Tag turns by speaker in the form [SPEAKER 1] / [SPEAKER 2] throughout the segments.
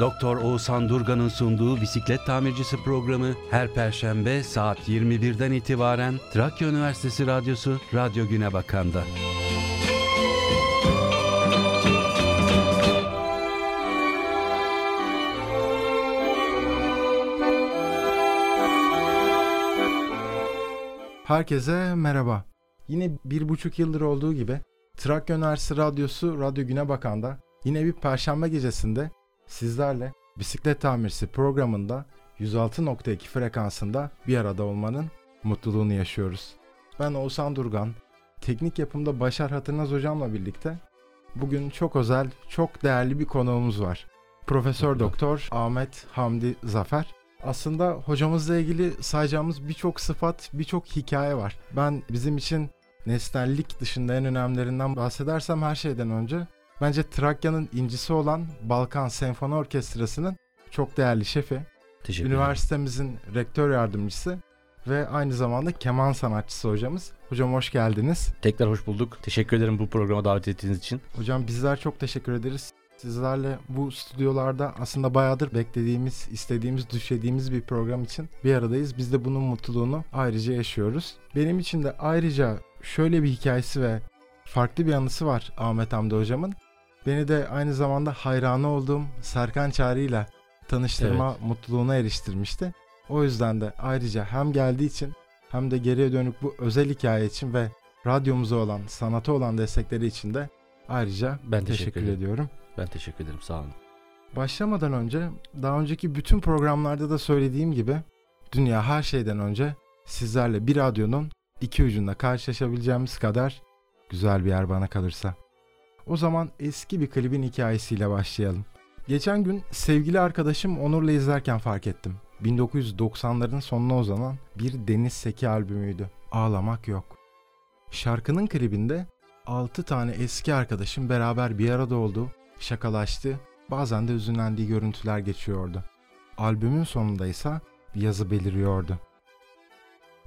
[SPEAKER 1] Doktor Oğuzhan Durgan'ın sunduğu bisiklet tamircisi programı her perşembe saat 21'den itibaren Trakya Üniversitesi Radyosu Radyo Güne Bakan'da.
[SPEAKER 2] Herkese merhaba. Yine bir buçuk yıldır olduğu gibi Trakya Üniversitesi Radyosu Radyo Güne Bakan'da yine bir perşembe gecesinde sizlerle bisiklet tamircisi programında 106.2 frekansında bir arada olmanın mutluluğunu yaşıyoruz. Ben Oğuzhan Durgan, teknik yapımda Başar Hatırnaz hocamla birlikte bugün çok özel, çok değerli bir konuğumuz var. Profesör Doktor Ahmet Hamdi Zafer. Aslında hocamızla ilgili sayacağımız birçok sıfat, birçok hikaye var. Ben bizim için nesnellik dışında en önemlilerinden bahsedersem her şeyden önce bence Trakya'nın incisi olan Balkan Senfoni Orkestrası'nın çok değerli şefi.
[SPEAKER 3] Teşekkür
[SPEAKER 2] Üniversitemizin rektör yardımcısı ve aynı zamanda keman sanatçısı hocamız. Hocam hoş geldiniz.
[SPEAKER 3] Tekrar hoş bulduk. Teşekkür ederim bu programa davet ettiğiniz için.
[SPEAKER 2] Hocam bizler çok teşekkür ederiz. Sizlerle bu stüdyolarda aslında bayağıdır beklediğimiz, istediğimiz, düşlediğimiz bir program için bir aradayız. Biz de bunun mutluluğunu ayrıca yaşıyoruz. Benim için de ayrıca şöyle bir hikayesi ve farklı bir anısı var Ahmet Hamdi hocamın. Beni de aynı zamanda hayranı olduğum Serkan Çağrı ile tanıştırma
[SPEAKER 3] Evet.
[SPEAKER 2] mutluluğuna eriştirmişti. O yüzden de ayrıca hem geldiği için hem de geriye dönük bu özel hikaye için ve radyomuza olan, sanata olan destekleri için de ayrıca
[SPEAKER 3] Ben
[SPEAKER 2] teşekkür,
[SPEAKER 3] teşekkür ederim.
[SPEAKER 2] ediyorum.
[SPEAKER 3] Ben teşekkür ederim. Sağ olun.
[SPEAKER 2] Başlamadan önce daha önceki bütün programlarda da söylediğim gibi dünya her şeyden önce sizlerle bir radyonun iki ucunda karşılaşabileceğimiz kadar güzel bir yer bana kalırsa. O zaman eski bir klibin hikayesiyle başlayalım. Geçen gün sevgili arkadaşım Onur'la izlerken fark ettim. 1990'ların sonuna uzanan bir Deniz Seki albümüydü. Ağlamak yok. Şarkının klibinde 6 tane eski arkadaşım beraber bir arada oldu, şakalaştı, bazen de üzünlendiği görüntüler geçiyordu. Albümün sonunda ise bir yazı beliriyordu.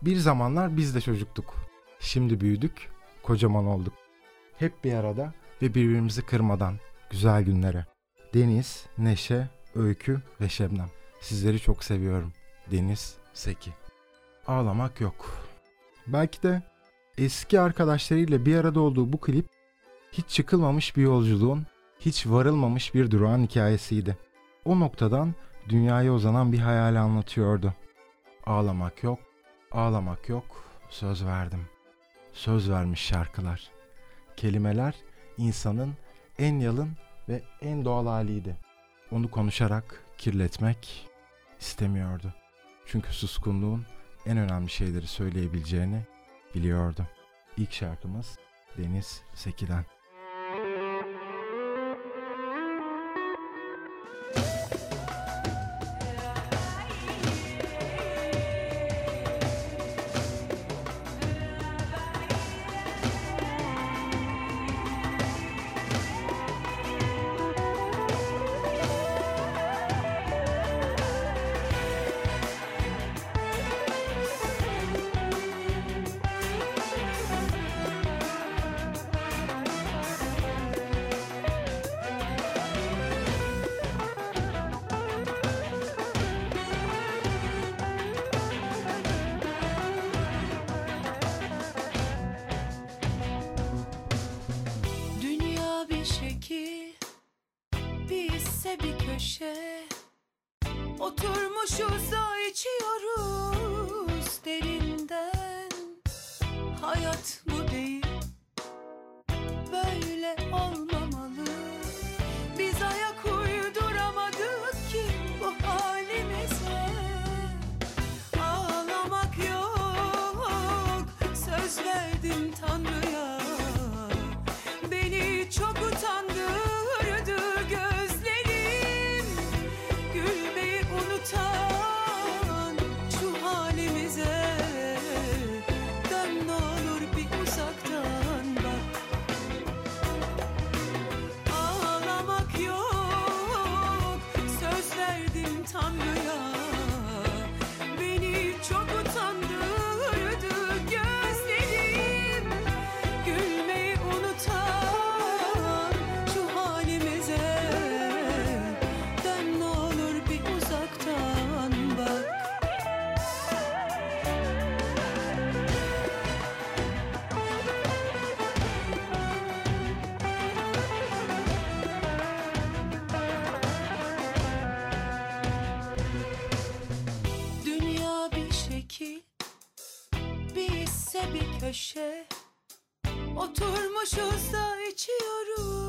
[SPEAKER 2] Bir zamanlar biz de çocuktuk. Şimdi büyüdük, kocaman olduk. Hep bir arada ve birbirimizi kırmadan güzel günlere. Deniz, Neşe, Öykü ve Şebnem. Sizleri çok seviyorum. Deniz, Seki. Ağlamak yok. Belki de eski arkadaşlarıyla bir arada olduğu bu klip hiç çıkılmamış bir yolculuğun, hiç varılmamış bir durağın hikayesiydi. O noktadan dünyaya uzanan bir hayali anlatıyordu. Ağlamak yok, ağlamak yok, söz verdim. Söz vermiş şarkılar. Kelimeler insanın en yalın ve en doğal haliydi. Onu konuşarak kirletmek istemiyordu. Çünkü suskunluğun en önemli şeyleri söyleyebileceğini biliyordu. İlk şarkımız Deniz Seki'den.
[SPEAKER 4] Hayat Oturmuşuz da içiyoruz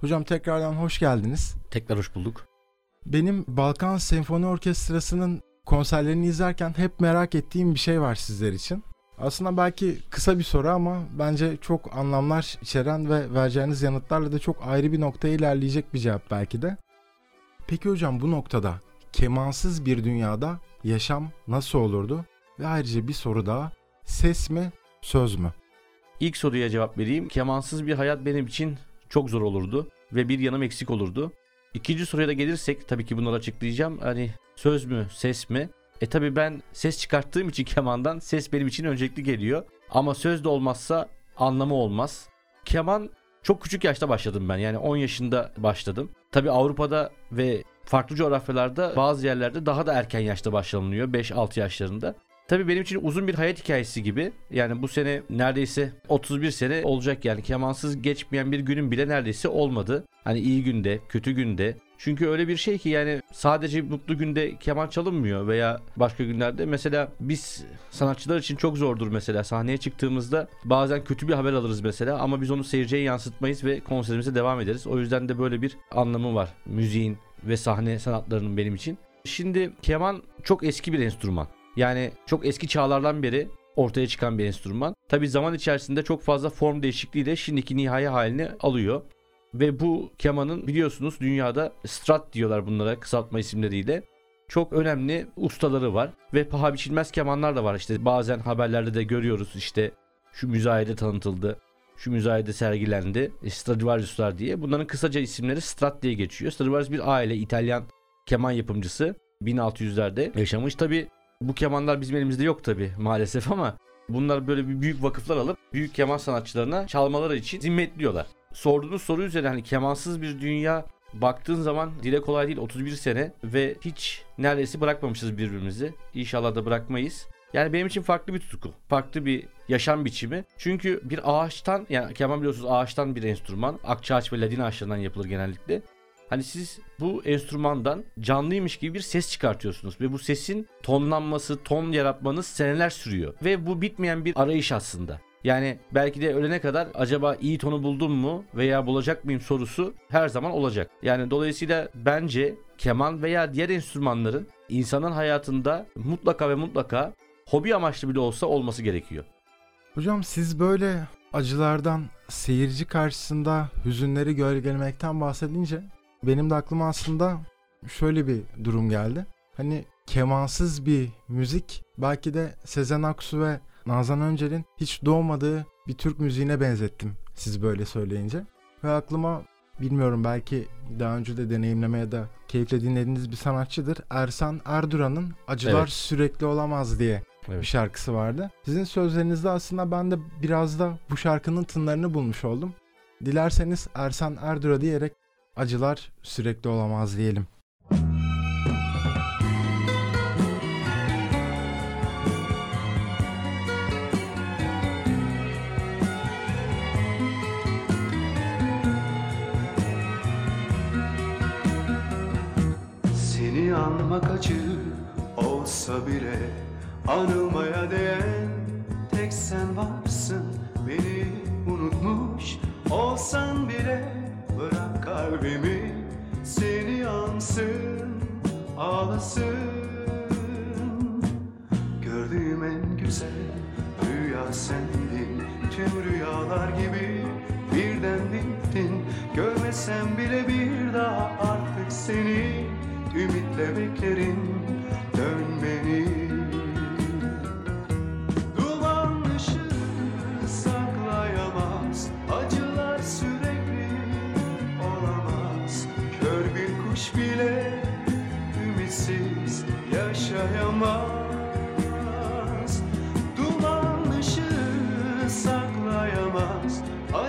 [SPEAKER 2] Hocam tekrardan hoş geldiniz.
[SPEAKER 3] Tekrar hoş bulduk.
[SPEAKER 2] Benim Balkan Senfoni Orkestrası'nın konserlerini izlerken hep merak ettiğim bir şey var sizler için. Aslında belki kısa bir soru ama bence çok anlamlar içeren ve vereceğiniz yanıtlarla da çok ayrı bir noktaya ilerleyecek bir cevap belki de. Peki hocam bu noktada kemansız bir dünyada yaşam nasıl olurdu? Ve ayrıca bir soru daha. Ses mi, söz mü?
[SPEAKER 3] İlk soruya cevap vereyim. Kemansız bir hayat benim için çok zor olurdu ve bir yanım eksik olurdu. İkinci soruya da gelirsek tabii ki bunları açıklayacağım. Hani söz mü, ses mi? E tabii ben ses çıkarttığım için kemandan ses benim için öncelikli geliyor. Ama söz de olmazsa anlamı olmaz. Keman çok küçük yaşta başladım ben. Yani 10 yaşında başladım. Tabii Avrupa'da ve farklı coğrafyalarda bazı yerlerde daha da erken yaşta başlanılıyor. 5-6 yaşlarında. Tabii benim için uzun bir hayat hikayesi gibi. Yani bu sene neredeyse 31 sene olacak yani kemansız geçmeyen bir günüm bile neredeyse olmadı. Hani iyi günde, kötü günde. Çünkü öyle bir şey ki yani sadece mutlu günde keman çalınmıyor veya başka günlerde. Mesela biz sanatçılar için çok zordur mesela sahneye çıktığımızda bazen kötü bir haber alırız mesela ama biz onu seyirciye yansıtmayız ve konserimize devam ederiz. O yüzden de böyle bir anlamı var müziğin ve sahne sanatlarının benim için. Şimdi keman çok eski bir enstrüman. Yani çok eski çağlardan beri ortaya çıkan bir enstrüman. Tabi zaman içerisinde çok fazla form değişikliğiyle şimdiki nihai halini alıyor. Ve bu kemanın biliyorsunuz dünyada strat diyorlar bunlara kısaltma isimleriyle. Çok önemli ustaları var ve paha biçilmez kemanlar da var. İşte bazen haberlerde de görüyoruz işte şu müzayede tanıtıldı, şu müzayede sergilendi. E, Stradivarius'lar diye. Bunların kısaca isimleri Strat diye geçiyor. Stradivarius bir aile İtalyan keman yapımcısı. 1600'lerde yaşamış. Tabi bu kemanlar bizim elimizde yok tabi maalesef ama bunlar böyle bir büyük vakıflar alıp büyük keman sanatçılarına çalmaları için zimmetliyorlar. Sorduğunuz soru üzerine hani kemansız bir dünya baktığın zaman dile kolay değil 31 sene ve hiç neredeyse bırakmamışız birbirimizi. İnşallah da bırakmayız. Yani benim için farklı bir tutku. Farklı bir yaşam biçimi. Çünkü bir ağaçtan yani keman biliyorsunuz ağaçtan bir enstrüman. Akçaağaç ve ladin ağaçlarından yapılır genellikle. Hani siz bu enstrümandan canlıymış gibi bir ses çıkartıyorsunuz ve bu sesin tonlanması, ton yaratmanız seneler sürüyor ve bu bitmeyen bir arayış aslında. Yani belki de ölene kadar acaba iyi tonu buldum mu veya bulacak mıyım sorusu her zaman olacak. Yani dolayısıyla bence keman veya diğer enstrümanların insanın hayatında mutlaka ve mutlaka hobi amaçlı bile olsa olması gerekiyor.
[SPEAKER 2] Hocam siz böyle acılardan seyirci karşısında hüzünleri gölgelemekten bahsedince benim de aklıma aslında şöyle bir durum geldi. Hani kemansız bir müzik belki de Sezen Aksu ve Nazan Öncel'in hiç doğmadığı bir Türk müziğine benzettim siz böyle söyleyince. Ve aklıma bilmiyorum belki daha önce de deneyimlemeye de keyifle dinlediğiniz bir sanatçıdır. Ersan Erduran'ın Acılar
[SPEAKER 3] Evet.
[SPEAKER 2] Sürekli Olamaz diye
[SPEAKER 3] Evet.
[SPEAKER 2] bir şarkısı vardı. Sizin sözlerinizde aslında ben de biraz da bu şarkının tınlarını bulmuş oldum. Dilerseniz Ersan Erdura diyerek acılar sürekli olamaz diyelim.
[SPEAKER 5] Seni anmak acı olsa bile Anılmaya değen tek sen varsın Beni unutmuş olsan bile kalbimi seni yansın Ağlasın. Gördüğüm en güzel rüya sendin. Tüm rüyalar gibi birden bittin. Görmesem bile bir daha artık seni Ümitle beklerim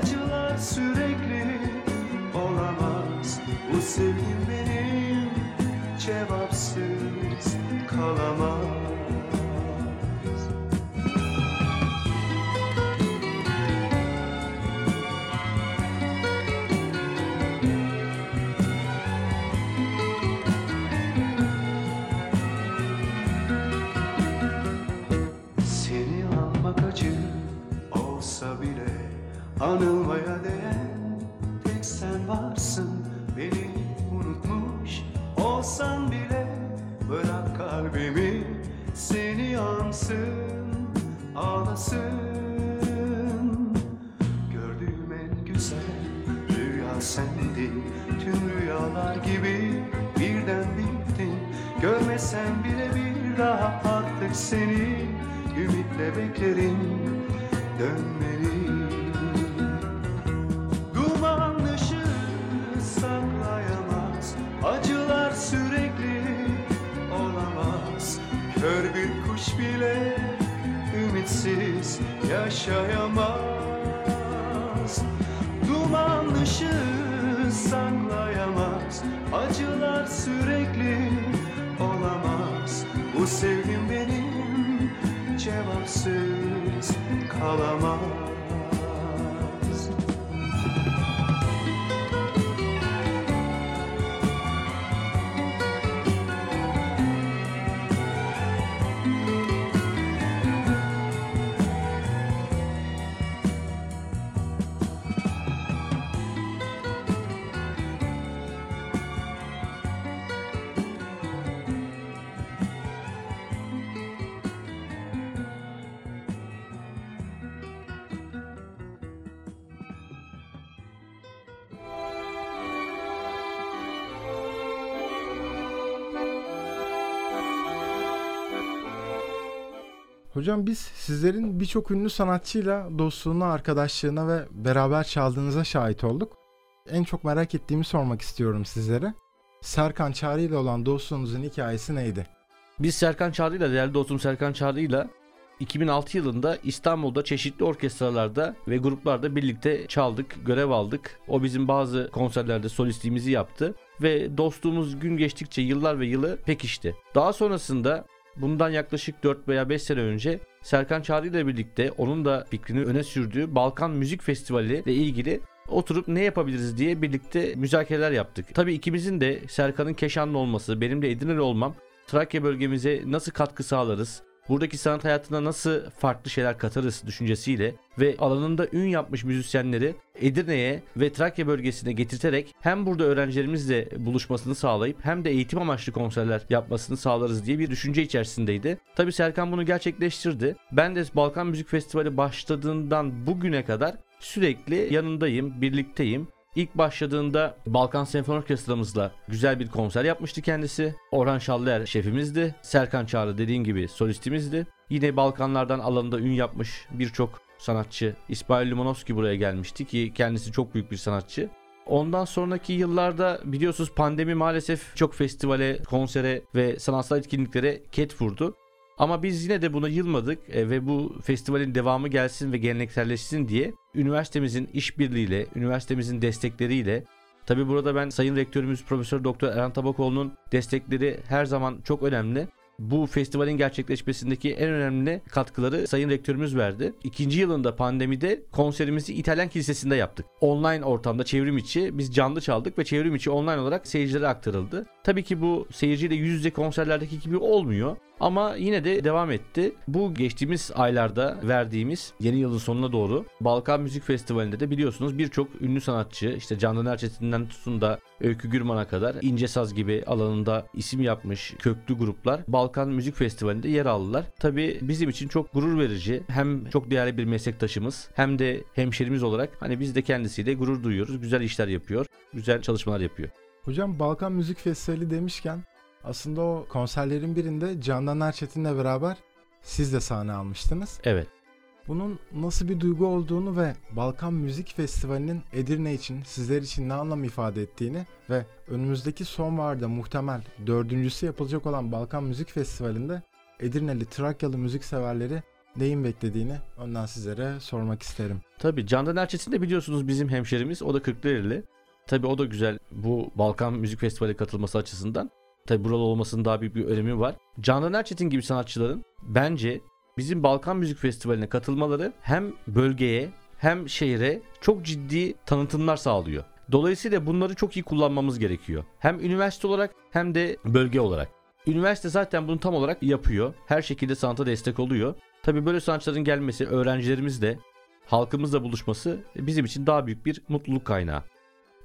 [SPEAKER 5] Acılar sürekli olamaz. Bu sevgim benim cevapsız kalamaz Anılmaya değen tek sen varsın. Beni unutmuş olsan bile Bırak kalbimi. Seni yansın Ağlasın. Gördüğüm en güzel rüya sendin Tüm rüyalar gibi birden bittin Görmesen bile bir daha artık seni Ümitle beklerim. Dönmeni yaşayamaz. Duman ışığı saklayamaz. Acılar sürekli olamaz. Bu sevgim benim cevapsız kalamaz
[SPEAKER 2] Hocam biz sizlerin birçok ünlü sanatçıyla dostluğuna, arkadaşlığına ve beraber çaldığınıza şahit olduk. En çok merak ettiğimi sormak istiyorum sizlere. Serkan Çağrı ile olan dostluğunuzun hikayesi neydi?
[SPEAKER 3] Biz Serkan Çağrı'yla, değerli dostum Serkan Çağrı'yla 2006 yılında İstanbul'da çeşitli orkestralarda ve gruplarda birlikte çaldık, görev aldık. O bizim bazı konserlerde solistliğimizi yaptı ve dostluğumuz gün geçtikçe yıllar ve yılı pekişti. Daha sonrasında bundan yaklaşık 4 veya 5 sene önce Serkan Çağrı ile birlikte onun da fikrini öne sürdüğü Balkan Müzik Festivali ile ilgili oturup ne yapabiliriz diye birlikte müzakereler yaptık. Tabii ikimizin de Serkan'ın Keşanlı olması, benim de Edirne'li olmam Trakya bölgemize nasıl katkı sağlarız? Buradaki sanat hayatına nasıl farklı şeyler katarız düşüncesiyle ve alanında ün yapmış müzisyenleri Edirne'ye ve Trakya bölgesine getirterek hem burada öğrencilerimizle buluşmasını sağlayıp hem de eğitim amaçlı konserler yapmasını sağlarız diye bir düşünce içerisindeydi. Tabi Serkan bunu gerçekleştirdi. Ben de Balkan Müzik Festivali başladığından bugüne kadar sürekli yanındayım, birlikteyim. İlk başladığında Balkan Senfoni Orkestramızla güzel bir konser yapmıştı kendisi. Orhan Şallıer şefimizdi. Serkan Çağrı dediğin gibi solistimizdi. Yine Balkanlardan alanında ün yapmış birçok sanatçı. İsmail Limanovski buraya gelmişti ki kendisi çok büyük bir sanatçı. Ondan sonraki yıllarda biliyorsunuz pandemi maalesef çok festivale, konsere ve sanatsal etkinliklere ket vurdu. Ama biz yine de buna yılmadık e, ve bu festivalin devamı gelsin ve gelenekselleşsin diye üniversitemizin işbirliğiyle, üniversitemizin destekleriyle Tabi burada ben Sayın Rektörümüz Profesör Doktor Erhan Tabakoğlu'nun destekleri her zaman çok önemli. Bu festivalin gerçekleşmesindeki en önemli katkıları Sayın Rektörümüz verdi. İkinci yılında pandemide konserimizi İtalyan Kilisesi'nde yaptık. Online ortamda çevrim içi biz canlı çaldık ve çevrim içi online olarak seyircilere aktarıldı. Tabii ki bu seyirciyle yüz yüze konserlerdeki gibi olmuyor. Ama yine de devam etti. Bu geçtiğimiz aylarda verdiğimiz yeni yılın sonuna doğru Balkan Müzik Festivali'nde de biliyorsunuz birçok ünlü sanatçı işte Candan Erçetin'den tutun da Öykü Gürman'a kadar İnce Saz gibi alanında isim yapmış köklü gruplar Balkan Müzik Festivali'nde yer aldılar. Tabi bizim için çok gurur verici. Hem çok değerli bir meslektaşımız hem de hemşerimiz olarak hani biz de kendisiyle gurur duyuyoruz. Güzel işler yapıyor. Güzel çalışmalar yapıyor.
[SPEAKER 2] Hocam Balkan Müzik Festivali demişken aslında o konserlerin birinde Candan Erçetin'le beraber siz de sahne almıştınız.
[SPEAKER 3] Evet.
[SPEAKER 2] Bunun nasıl bir duygu olduğunu ve Balkan Müzik Festivali'nin Edirne için, sizler için ne anlam ifade ettiğini ve önümüzdeki sonbaharda muhtemel dördüncüsü yapılacak olan Balkan Müzik Festivali'nde Edirneli, Trakyalı müzik severleri neyin beklediğini ondan sizlere sormak isterim.
[SPEAKER 3] Tabii Candan Erçetin de biliyorsunuz bizim hemşerimiz. O da Kırklareli. Tabii o da güzel bu Balkan Müzik Festivali katılması açısından. Tabii buralı olmasının daha büyük bir önemi var. Candan Erçetin gibi sanatçıların bence bizim Balkan Müzik Festivali'ne katılmaları hem bölgeye hem şehre çok ciddi tanıtımlar sağlıyor. Dolayısıyla bunları çok iyi kullanmamız gerekiyor. Hem üniversite olarak hem de bölge olarak. Üniversite zaten bunu tam olarak yapıyor. Her şekilde sanata destek oluyor. Tabii böyle sanatçıların gelmesi, öğrencilerimizle, halkımızla buluşması bizim için daha büyük bir mutluluk kaynağı.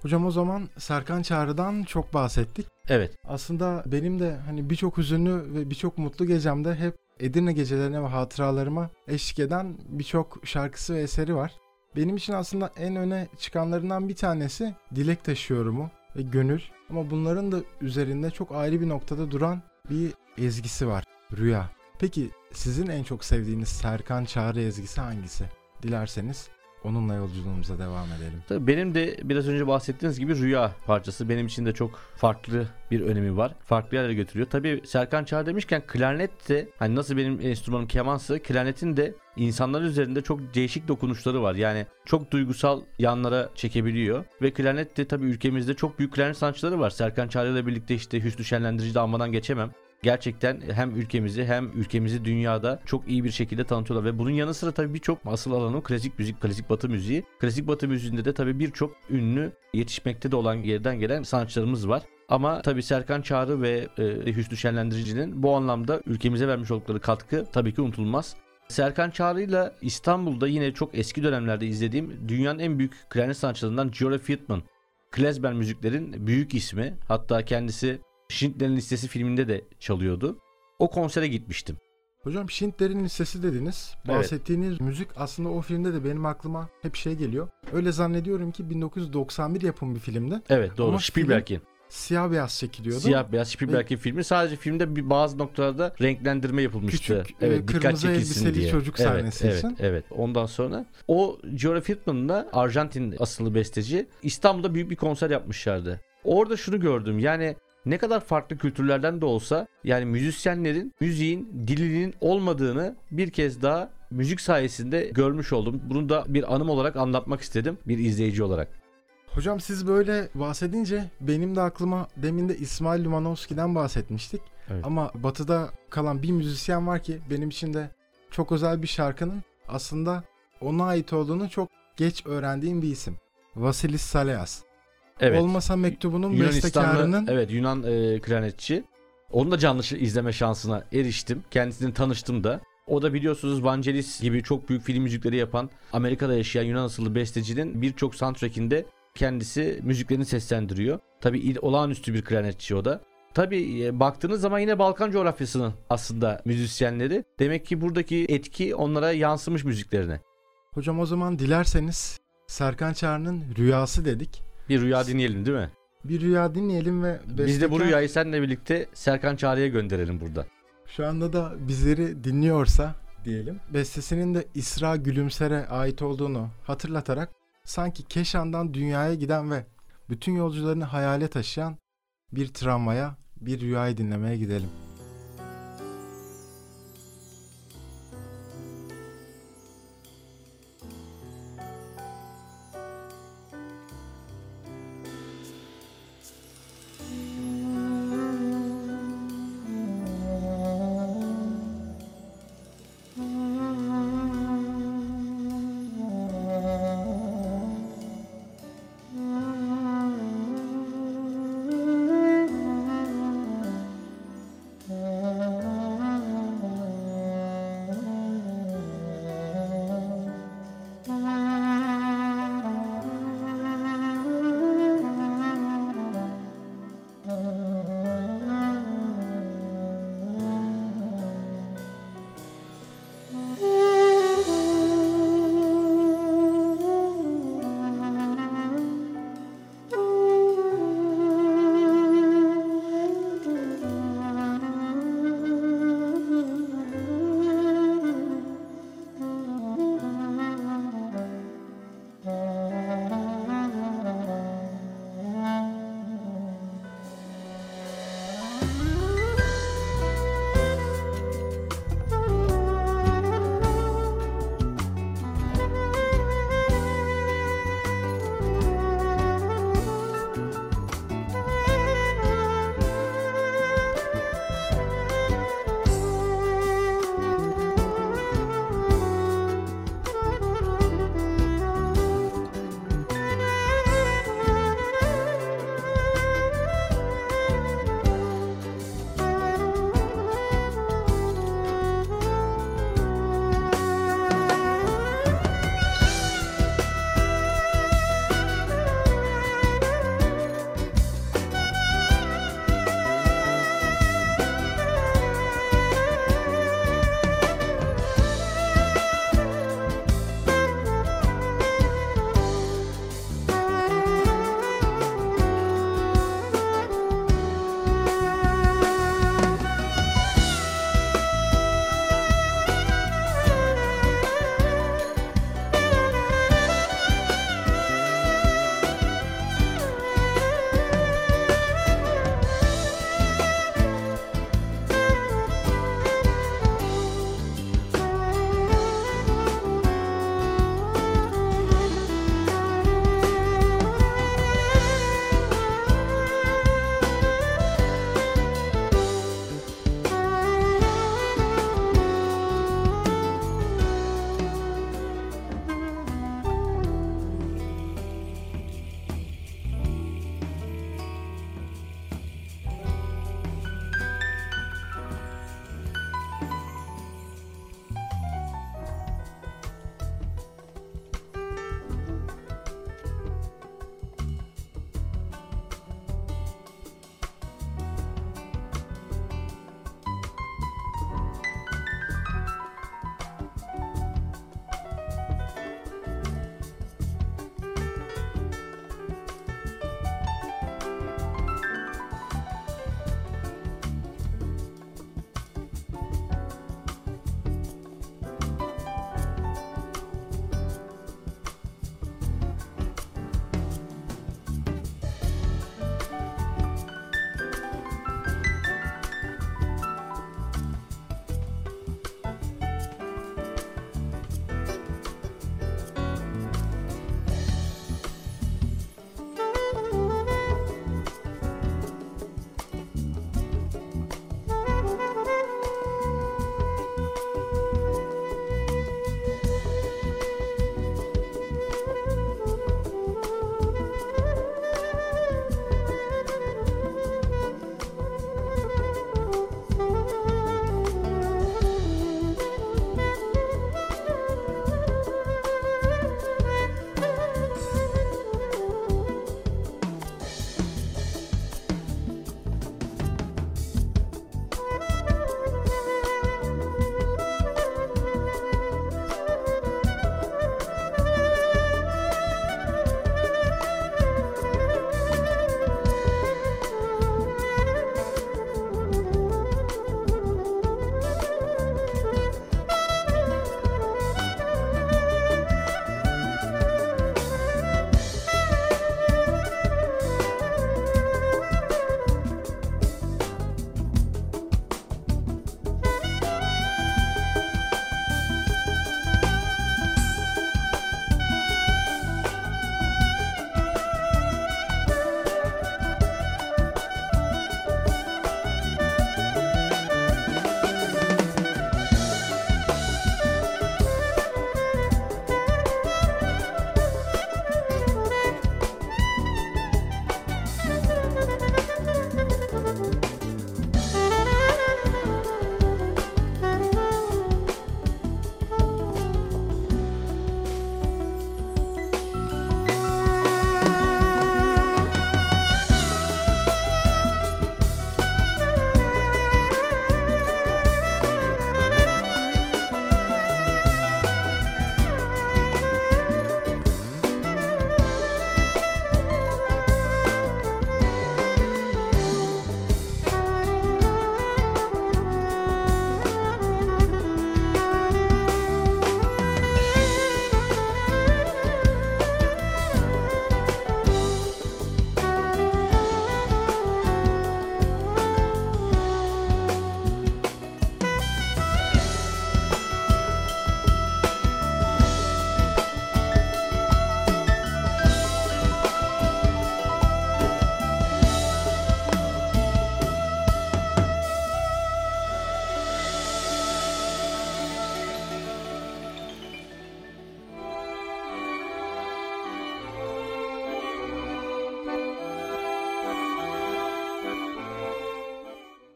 [SPEAKER 2] Hocam o zaman Serkan Çağrı'dan çok bahsettik.
[SPEAKER 3] Evet.
[SPEAKER 2] Aslında benim de hani birçok hüzünlü ve birçok mutlu gecemde hep Edirne gecelerine ve hatıralarıma eşlik eden birçok şarkısı ve eseri var. Benim için aslında en öne çıkanlarından bir tanesi Dilek Taşıyorum'u ve Gönül. Ama bunların da üzerinde çok ayrı bir noktada duran bir ezgisi var. Rüya. Peki sizin en çok sevdiğiniz Serkan Çağrı ezgisi hangisi? Dilerseniz onunla yolculuğumuza devam edelim.
[SPEAKER 3] Tabii benim de biraz önce bahsettiğiniz gibi rüya parçası benim için de çok farklı bir önemi var. Farklı yerlere götürüyor. Tabii Serkan Çağrı demişken klarnet de hani nasıl benim enstrümanım kemansı klarnetin de insanlar üzerinde çok değişik dokunuşları var. Yani çok duygusal yanlara çekebiliyor. Ve klarnet de tabii ülkemizde çok büyük klarnet sanatçıları var. Serkan Çağrı ile birlikte işte Hüsnü Şenlendirici de geçemem gerçekten hem ülkemizi hem ülkemizi dünyada çok iyi bir şekilde tanıtıyorlar ve bunun yanı sıra tabii birçok asıl alanı klasik müzik, klasik batı müziği. Klasik batı müziğinde de tabii birçok ünlü yetişmekte de olan yerden gelen sanatçılarımız var. Ama tabii Serkan Çağrı ve e, Hüsnü Şenlendirici'nin bu anlamda ülkemize vermiş oldukları katkı tabii ki unutulmaz. Serkan Çağrı ile İstanbul'da yine çok eski dönemlerde izlediğim dünyanın en büyük klarnet sanatçılarından Jory Friedman. Klezmer müziklerin büyük ismi. Hatta kendisi Schindler'in Listesi filminde de çalıyordu. O konsere gitmiştim.
[SPEAKER 2] Hocam Schindler'in Listesi dediniz.
[SPEAKER 3] Evet.
[SPEAKER 2] Bahsettiğiniz müzik aslında o filmde de benim aklıma hep şey geliyor. Öyle zannediyorum ki 1991 yapım bir filmde.
[SPEAKER 3] Evet doğru.
[SPEAKER 2] Ama
[SPEAKER 3] Spielberg'in.
[SPEAKER 2] Siyah beyaz çekiliyordu.
[SPEAKER 3] Siyah beyaz Spielberg'in filmi. Sadece filmde bir bazı noktalarda renklendirme yapılmıştı.
[SPEAKER 2] Küçük, e,
[SPEAKER 3] evet, dikkat çekilsin
[SPEAKER 2] elbiseli
[SPEAKER 3] diye.
[SPEAKER 2] çocuk
[SPEAKER 3] evet,
[SPEAKER 2] sahnesi
[SPEAKER 3] evet,
[SPEAKER 2] için.
[SPEAKER 3] Evet, Ondan sonra o Jory Friedman da Arjantin asıllı besteci İstanbul'da büyük bir konser yapmışlardı. Orada şunu gördüm. Yani ne kadar farklı kültürlerden de olsa yani müzisyenlerin müziğin dilinin olmadığını bir kez daha müzik sayesinde görmüş oldum. Bunu da bir anım olarak anlatmak istedim bir izleyici olarak.
[SPEAKER 2] Hocam siz böyle bahsedince benim de aklıma demin de İsmail Lumanovski'den bahsetmiştik.
[SPEAKER 3] Evet.
[SPEAKER 2] Ama batıda kalan bir müzisyen var ki benim için de çok özel bir şarkının aslında ona ait olduğunu çok geç öğrendiğim bir isim. Vasilis Saleas.
[SPEAKER 3] Evet.
[SPEAKER 2] Olmasa mektubunun bestekarının
[SPEAKER 3] evet Yunan e, klarnetçi. Onu da canlı izleme şansına eriştim. Kendisini tanıştım da. O da biliyorsunuz Vangelis gibi çok büyük film müzikleri yapan Amerika'da yaşayan Yunan asıllı bestecinin birçok soundtrack'inde kendisi müziklerini seslendiriyor. Tabii il- olağanüstü bir klarnetçi o da. Tabii e, baktığınız zaman yine Balkan coğrafyasının aslında müzisyenleri. Demek ki buradaki etki onlara yansımış müziklerine.
[SPEAKER 2] Hocam o zaman dilerseniz Serkan Çağrı'nın Rüyası dedik.
[SPEAKER 3] Bir rüya dinleyelim değil mi?
[SPEAKER 2] Bir rüya dinleyelim ve
[SPEAKER 3] Biz de bu
[SPEAKER 2] bestekar-
[SPEAKER 3] rüyayı seninle birlikte Serkan Çağrı'ya gönderelim burada.
[SPEAKER 2] Şu anda da bizleri dinliyorsa diyelim. Bestesinin de İsra Gülümser'e ait olduğunu hatırlatarak sanki Keşan'dan dünyaya giden ve bütün yolcularını hayale taşıyan bir tramvaya, bir rüyayı dinlemeye gidelim.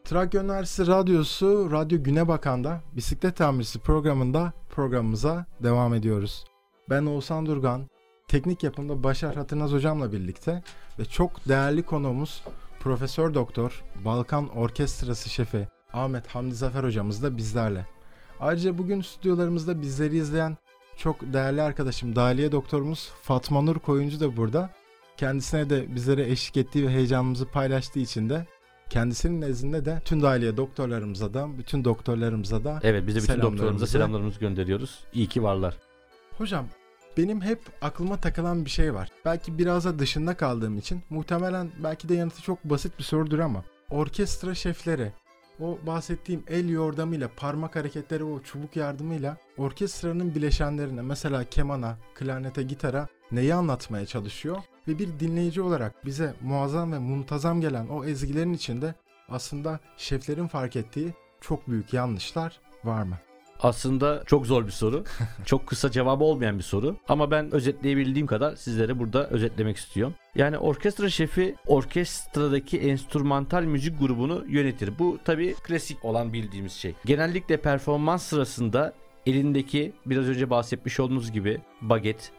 [SPEAKER 2] Trakya Üniversitesi Radyosu Radyo Güne Bakan'da bisiklet tamircisi programında programımıza devam ediyoruz. Ben Oğuzhan Durgan, teknik yapımda Başar Hatırnaz hocamla birlikte ve çok değerli konuğumuz Profesör Doktor Balkan Orkestrası Şefi Ahmet Hamdi Zafer hocamız da bizlerle. Ayrıca bugün stüdyolarımızda bizleri izleyen çok değerli arkadaşım Daliye doktorumuz Fatma Nur Koyuncu da burada. Kendisine de bizlere eşlik ettiği ve heyecanımızı paylaştığı için de kendisinin nezdinde de tüm dahiliye doktorlarımıza da bütün doktorlarımıza da
[SPEAKER 3] Evet biz de bütün doktorlarımıza selamlarımızı gönderiyoruz. İyi ki varlar.
[SPEAKER 2] Hocam benim hep aklıma takılan bir şey var. Belki biraz da dışında kaldığım için muhtemelen belki de yanıtı çok basit bir sorudur ama orkestra şefleri o bahsettiğim el yordamıyla parmak hareketleri o çubuk yardımıyla orkestranın bileşenlerine mesela kemana, klarnete, gitara neyi anlatmaya çalışıyor ve bir dinleyici olarak bize muazzam ve muntazam gelen o ezgilerin içinde aslında şeflerin fark ettiği çok büyük yanlışlar var mı?
[SPEAKER 3] Aslında çok zor bir soru. çok kısa cevabı olmayan bir soru. Ama ben özetleyebildiğim kadar sizlere burada özetlemek istiyorum. Yani orkestra şefi orkestradaki enstrümantal müzik grubunu yönetir. Bu tabii klasik olan bildiğimiz şey. Genellikle performans sırasında elindeki biraz önce bahsetmiş olduğunuz gibi baget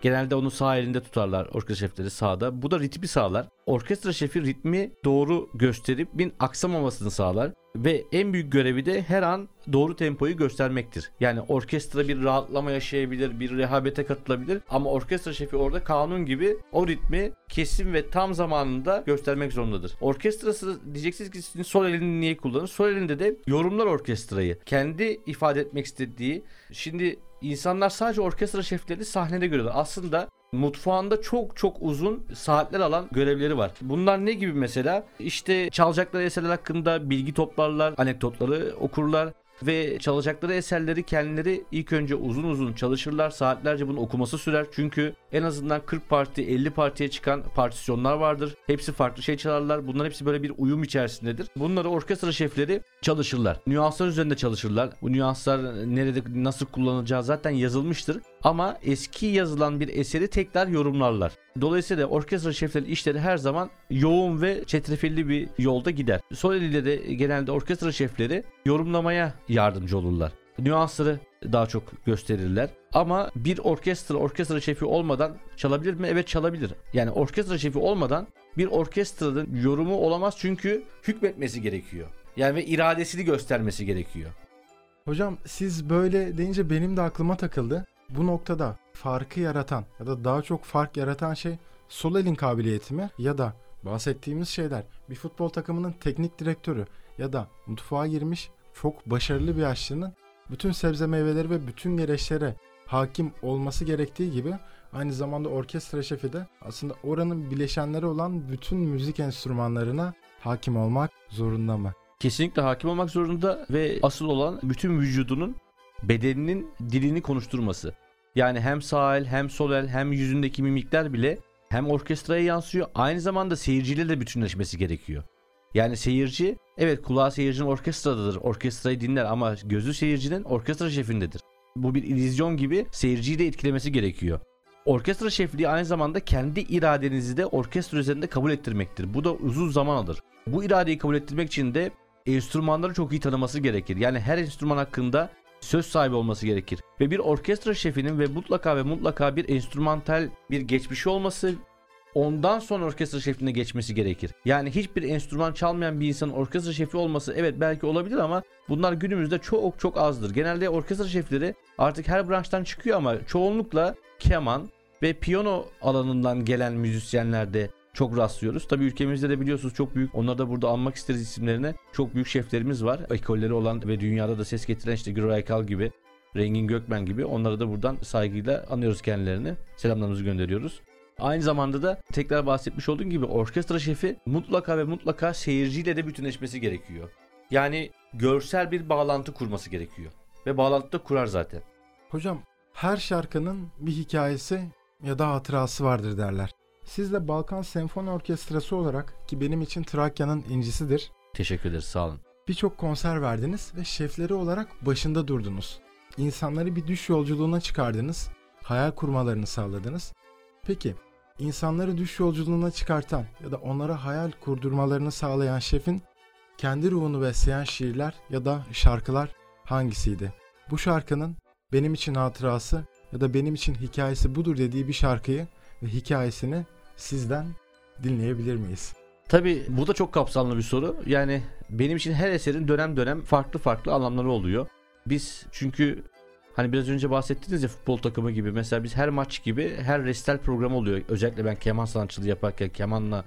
[SPEAKER 3] Genelde onu sağ elinde tutarlar orkestra şefleri sağda. Bu da ritmi sağlar. Orkestra şefi ritmi doğru gösterip bin aksamamasını sağlar. Ve en büyük görevi de her an doğru tempoyu göstermektir. Yani orkestra bir rahatlama yaşayabilir, bir rehabete katılabilir ama orkestra şefi orada kanun gibi o ritmi kesin ve tam zamanında göstermek zorundadır. Orkestrası diyeceksiniz ki sizin sol elini niye kullanır? Sol elinde de yorumlar orkestrayı. Kendi ifade etmek istediği. Şimdi insanlar sadece orkestra şeflerini sahnede görüyorlar. Aslında mutfağında çok çok uzun saatler alan görevleri var. Bunlar ne gibi mesela? İşte çalacakları eserler hakkında bilgi toplarlar, anekdotları okurlar ve çalacakları eserleri kendileri ilk önce uzun uzun çalışırlar. Saatlerce bunu okuması sürer. Çünkü en azından 40 parti, 50 partiye çıkan partisyonlar vardır. Hepsi farklı şey çalarlar. Bunların hepsi böyle bir uyum içerisindedir. Bunları orkestra şefleri çalışırlar. Nüanslar üzerinde çalışırlar. Bu nüanslar nerede nasıl kullanılacağı zaten yazılmıştır. Ama eski yazılan bir eseri tekrar yorumlarlar. Dolayısıyla orkestra şefleri işleri her zaman yoğun ve çetrefilli bir yolda gider. Sol eliyle de genelde orkestra şefleri yorumlamaya yardımcı olurlar. Nüansları daha çok gösterirler. Ama bir orkestra orkestra şefi olmadan çalabilir mi? Evet çalabilir. Yani orkestra şefi olmadan bir orkestranın yorumu olamaz çünkü hükmetmesi gerekiyor. Yani ve iradesini göstermesi gerekiyor.
[SPEAKER 2] Hocam siz böyle deyince benim de aklıma takıldı. Bu noktada farkı yaratan ya da daha çok fark yaratan şey sol elin kabiliyeti mi ya da bahsettiğimiz şeyler bir futbol takımının teknik direktörü ya da mutfağa girmiş çok başarılı bir aşçının bütün sebze meyveleri ve bütün gereçlere hakim olması gerektiği gibi aynı zamanda orkestra şefi de aslında oranın bileşenleri olan bütün müzik enstrümanlarına hakim olmak zorunda mı?
[SPEAKER 3] Kesinlikle hakim olmak zorunda ve asıl olan bütün vücudunun bedeninin dilini konuşturması. Yani hem sağ el hem sol el hem yüzündeki mimikler bile hem orkestraya yansıyor aynı zamanda seyirciyle de bütünleşmesi gerekiyor. Yani seyirci evet kulağı seyircinin orkestradadır orkestrayı dinler ama gözü seyircinin orkestra şefindedir. Bu bir illüzyon gibi seyirciyi de etkilemesi gerekiyor. Orkestra şefliği aynı zamanda kendi iradenizi de orkestra üzerinde kabul ettirmektir. Bu da uzun zaman alır. Bu iradeyi kabul ettirmek için de enstrümanları çok iyi tanıması gerekir. Yani her enstrüman hakkında söz sahibi olması gerekir. Ve bir orkestra şefinin ve mutlaka ve mutlaka bir enstrümantal bir geçmişi olması ondan sonra orkestra şefliğine geçmesi gerekir. Yani hiçbir enstrüman çalmayan bir insanın orkestra şefi olması evet belki olabilir ama bunlar günümüzde çok çok azdır. Genelde orkestra şefleri artık her branştan çıkıyor ama çoğunlukla keman ve piyano alanından gelen müzisyenlerde çok rastlıyoruz. Tabii ülkemizde de biliyorsunuz çok büyük, onları da burada almak isteriz isimlerine. Çok büyük şeflerimiz var. Ekolleri olan ve dünyada da ses getiren işte Gürol Aykal gibi, Rengin Gökmen gibi. Onları da buradan saygıyla anıyoruz kendilerini. Selamlarımızı gönderiyoruz. Aynı zamanda da tekrar bahsetmiş olduğum gibi orkestra şefi mutlaka ve mutlaka seyirciyle de bütünleşmesi gerekiyor. Yani görsel bir bağlantı kurması gerekiyor. Ve bağlantı da kurar zaten.
[SPEAKER 2] Hocam her şarkının bir hikayesi ya da hatırası vardır derler. Siz de Balkan Senfoni Orkestrası olarak ki benim için Trakya'nın incisidir.
[SPEAKER 3] Teşekkür ederiz sağ olun.
[SPEAKER 2] Birçok konser verdiniz ve şefleri olarak başında durdunuz. İnsanları bir düş yolculuğuna çıkardınız, hayal kurmalarını sağladınız. Peki insanları düş yolculuğuna çıkartan ya da onlara hayal kurdurmalarını sağlayan şefin kendi ruhunu besleyen şiirler ya da şarkılar hangisiydi? Bu şarkının benim için hatırası ya da benim için hikayesi budur dediği bir şarkıyı ve hikayesini sizden dinleyebilir miyiz?
[SPEAKER 3] Tabii bu da çok kapsamlı bir soru. Yani benim için her eserin dönem dönem farklı farklı anlamları oluyor. Biz çünkü hani biraz önce bahsettiniz ya futbol takımı gibi mesela biz her maç gibi her restal programı oluyor. Özellikle ben keman sanatçılığı yaparken kemanla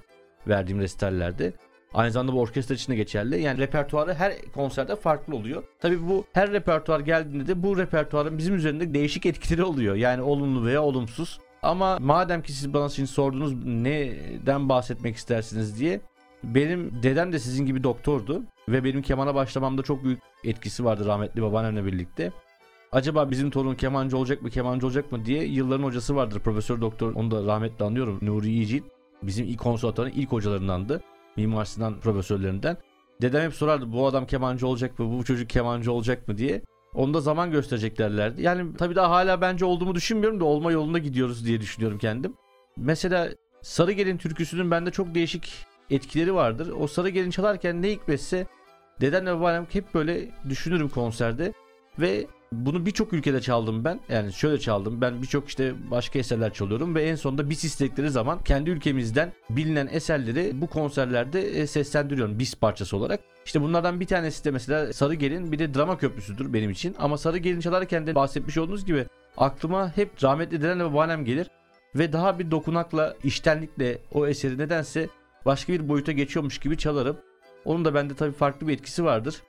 [SPEAKER 3] verdiğim restallerde. Aynı zamanda bu orkestra için de geçerli. Yani repertuarı her konserde farklı oluyor. Tabii bu her repertuar geldiğinde de bu repertuarın bizim üzerinde değişik etkileri oluyor. Yani olumlu veya olumsuz. Ama madem ki siz bana şimdi sordunuz neden bahsetmek istersiniz diye. Benim dedem de sizin gibi doktordu. Ve benim kemana başlamamda çok büyük etkisi vardı rahmetli babaannemle birlikte. Acaba bizim torun kemancı olacak mı kemancı olacak mı diye yılların hocası vardır. Profesör doktor onu da rahmetli anlıyorum. Nuri İyicil. Bizim ilk konservatuarın ilk hocalarındandı. Mimar Sinan profesörlerinden. Dedem hep sorardı bu adam kemancı olacak mı, bu çocuk kemancı olacak mı diye. Onu da zaman gösterecek derlerdi. Yani tabii daha hala bence olduğumu düşünmüyorum da olma yolunda gidiyoruz diye düşünüyorum kendim. Mesela Sarı Gelin türküsünün bende çok değişik etkileri vardır. O Sarı Gelin çalarken ne hikmetse dedemle babaannem hep böyle düşünürüm konserde. Ve bunu birçok ülkede çaldım ben. Yani şöyle çaldım. Ben birçok işte başka eserler çalıyorum ve en sonunda bis istekleri zaman kendi ülkemizden bilinen eserleri bu konserlerde e, seslendiriyorum bis parçası olarak. İşte bunlardan bir tanesi de mesela Sarı Gelin bir de drama köprüsüdür benim için. Ama Sarı Gelin çalarken de bahsetmiş olduğunuz gibi aklıma hep rahmetli dedemle babaannem gelir. Ve daha bir dokunakla, iştenlikle o eseri nedense başka bir boyuta geçiyormuş gibi çalarım. Onun da bende tabii farklı bir etkisi vardır.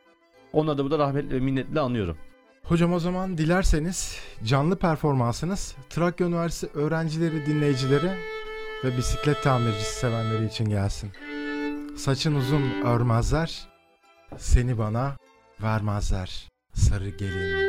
[SPEAKER 3] Onun adımı da rahmetli ve minnetle anıyorum.
[SPEAKER 2] Hocam o zaman dilerseniz canlı performansınız Trakya Üniversitesi öğrencileri, dinleyicileri ve bisiklet tamircisi sevenleri için gelsin. Saçın uzun örmezler, seni bana vermezler sarı gelin.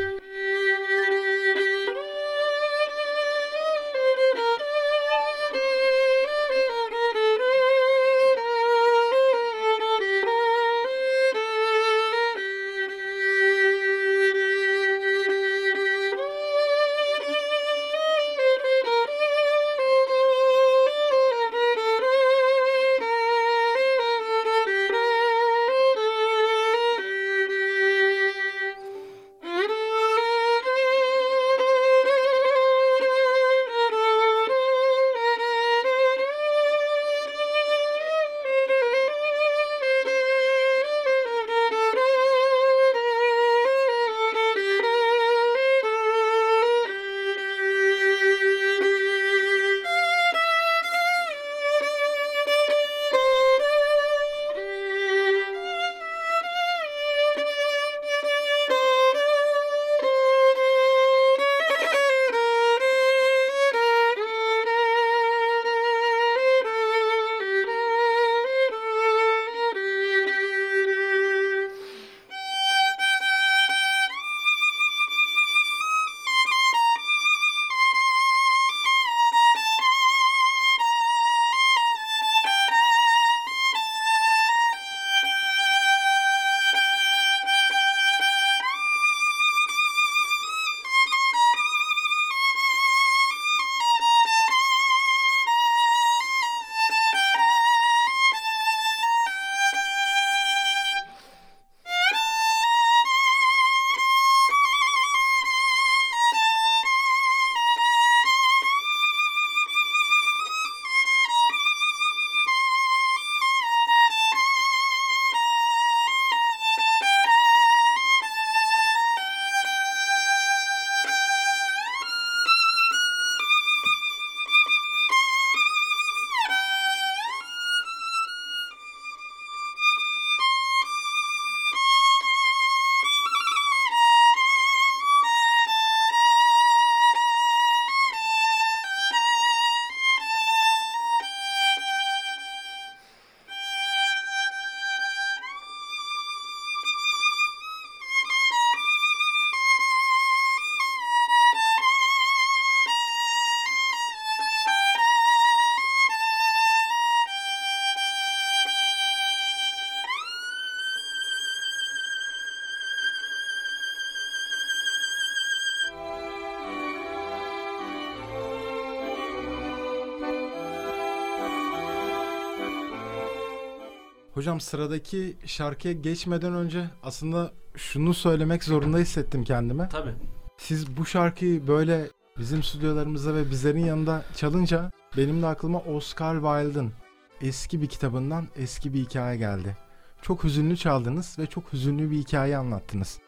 [SPEAKER 2] Hocam sıradaki şarkıya geçmeden önce aslında şunu söylemek zorunda hissettim kendime.
[SPEAKER 3] Tabii.
[SPEAKER 2] Siz bu şarkıyı böyle bizim stüdyolarımızda ve bizlerin yanında çalınca benim de aklıma Oscar Wilde'ın eski bir kitabından eski bir hikaye geldi. Çok hüzünlü çaldınız ve çok hüzünlü bir hikaye anlattınız.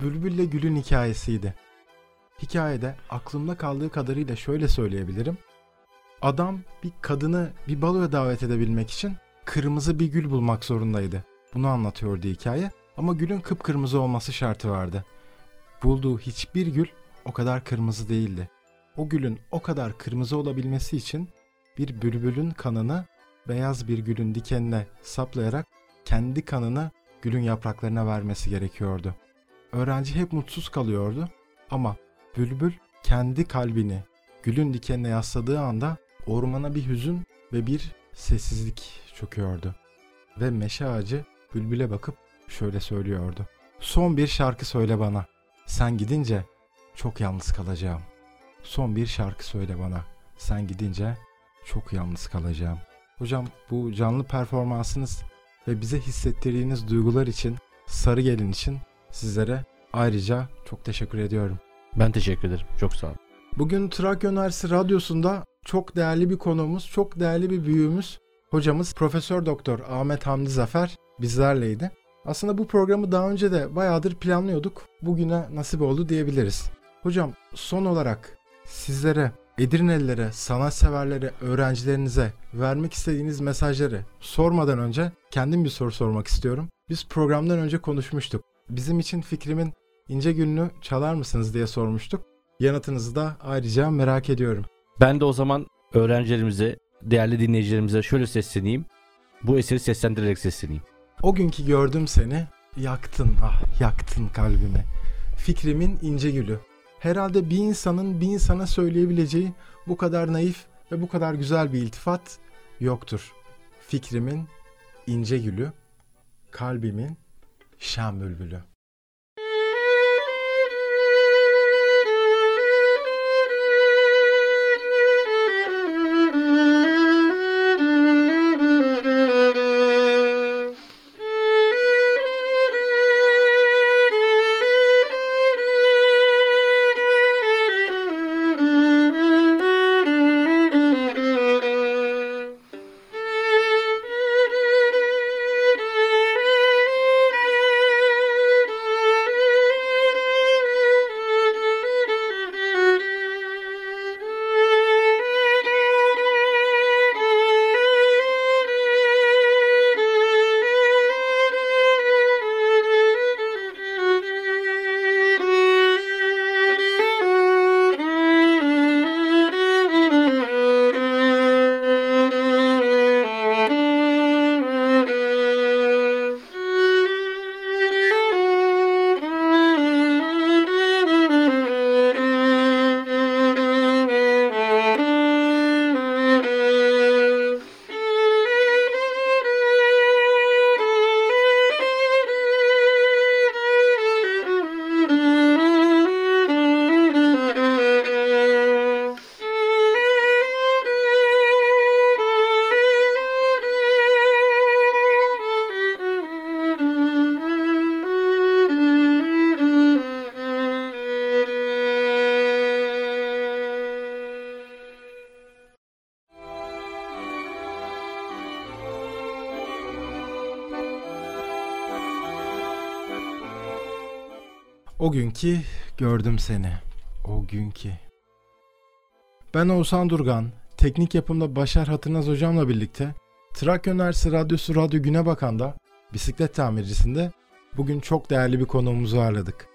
[SPEAKER 2] Bülbül'le Gül'ün hikayesiydi. Hikayede aklımda kaldığı kadarıyla şöyle söyleyebilirim. Adam bir kadını bir baloya davet edebilmek için kırmızı bir gül bulmak zorundaydı. Bunu anlatıyordu hikaye ama gülün kıpkırmızı olması şartı vardı. Bulduğu hiçbir gül o kadar kırmızı değildi. O gülün o kadar kırmızı olabilmesi için bir bülbülün kanını beyaz bir gülün dikenine saplayarak kendi kanını gülün yapraklarına vermesi gerekiyordu. Öğrenci hep mutsuz kalıyordu ama bülbül kendi kalbini gülün dikenine yasladığı anda ormana bir hüzün ve bir sessizlik çöküyordu. Ve meşe ağacı bülbüle bakıp şöyle söylüyordu. Son bir şarkı söyle bana. Sen gidince çok yalnız kalacağım. Son bir şarkı söyle bana. Sen gidince çok yalnız kalacağım. Hocam bu canlı performansınız ve bize hissettirdiğiniz duygular için, Sarı Gelin için sizlere ayrıca çok teşekkür ediyorum.
[SPEAKER 3] Ben teşekkür ederim. Çok sağ olun.
[SPEAKER 2] Bugün Trakya Üniversitesi Radyosu'nda çok değerli bir konuğumuz, çok değerli bir büyüğümüz, hocamız Profesör Doktor Ahmet Hamdi Zafer bizlerleydi. Aslında bu programı daha önce de bayağıdır planlıyorduk. Bugüne nasip oldu diyebiliriz. Hocam son olarak sizlere, Edirnelilere, sanatseverlere, öğrencilerinize vermek istediğiniz mesajları sormadan önce kendim bir soru sormak istiyorum. Biz programdan önce konuşmuştuk. Bizim için fikrimin ince gününü çalar mısınız diye sormuştuk. Yanıtınızı da ayrıca merak ediyorum.
[SPEAKER 3] Ben de o zaman öğrencilerimize, değerli dinleyicilerimize şöyle sesleneyim. Bu eseri seslendirerek sesleneyim.
[SPEAKER 2] O günkü gördüm seni, yaktın ah yaktın kalbimi. Fikrimin ince gülü. Herhalde bir insanın bir insana söyleyebileceği bu kadar naif ve bu kadar güzel bir iltifat yoktur. Fikrimin ince gülü, kalbimin şam bülbülü. O günkü gördüm seni. O günkü. Ben Oğuzhan Durgan. Teknik yapımda Başar Hatırnaz hocamla birlikte Trakya Üniversitesi Radyosu Radyo Güne Bakan'da bisiklet tamircisinde bugün çok değerli bir konuğumuzu ağırladık.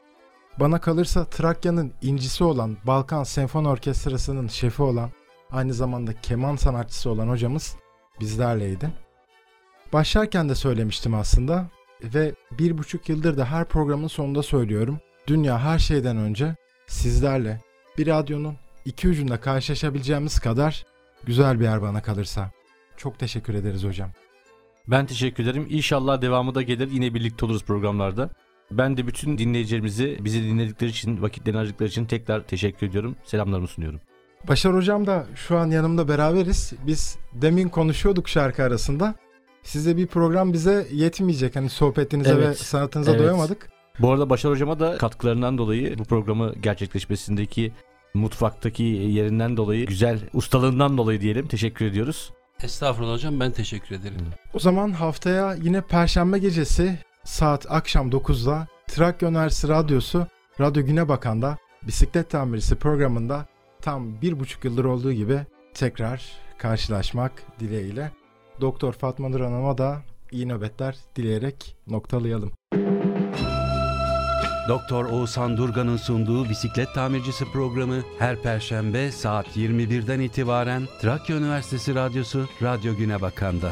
[SPEAKER 2] Bana kalırsa Trakya'nın incisi olan Balkan Senfoni Orkestrası'nın şefi olan aynı zamanda keman sanatçısı olan hocamız bizlerleydi. Başlarken de söylemiştim aslında ve bir buçuk yıldır da her programın sonunda söylüyorum. Dünya her şeyden önce sizlerle bir radyonun iki ucunda karşılaşabileceğimiz kadar güzel bir yer bana kalırsa. Çok teşekkür ederiz hocam.
[SPEAKER 3] Ben teşekkür ederim. İnşallah devamı da gelir. Yine birlikte oluruz programlarda. Ben de bütün dinleyicilerimizi bizi dinledikleri için, vakitlerini harcadıkları için tekrar teşekkür ediyorum. Selamlarımı sunuyorum.
[SPEAKER 2] Başar hocam da şu an yanımda beraberiz. Biz demin konuşuyorduk şarkı arasında. size bir program bize yetmeyecek. Hani sohbetinize ve
[SPEAKER 3] Evet,
[SPEAKER 2] sanatınıza
[SPEAKER 3] evet.
[SPEAKER 2] doyamadık.
[SPEAKER 3] Bu arada Başar Hocama da katkılarından dolayı bu programı gerçekleşmesindeki mutfaktaki yerinden dolayı güzel ustalığından dolayı diyelim teşekkür ediyoruz.
[SPEAKER 6] Estağfurullah hocam ben teşekkür ederim.
[SPEAKER 2] O zaman haftaya yine Perşembe gecesi saat akşam 9'da Trakya Üniversitesi Radyosu Radyo Güne Bakan'da bisiklet tamircisi programında tam bir buçuk yıldır olduğu gibi tekrar karşılaşmak dileğiyle. Doktor Fatma Nur Hanım'a da iyi nöbetler dileyerek noktalayalım.
[SPEAKER 1] Doktor Oğuzhan Durgan'ın sunduğu bisiklet tamircisi programı her perşembe saat 21'den itibaren Trakya Üniversitesi Radyosu Radyo Güne Bakan'da.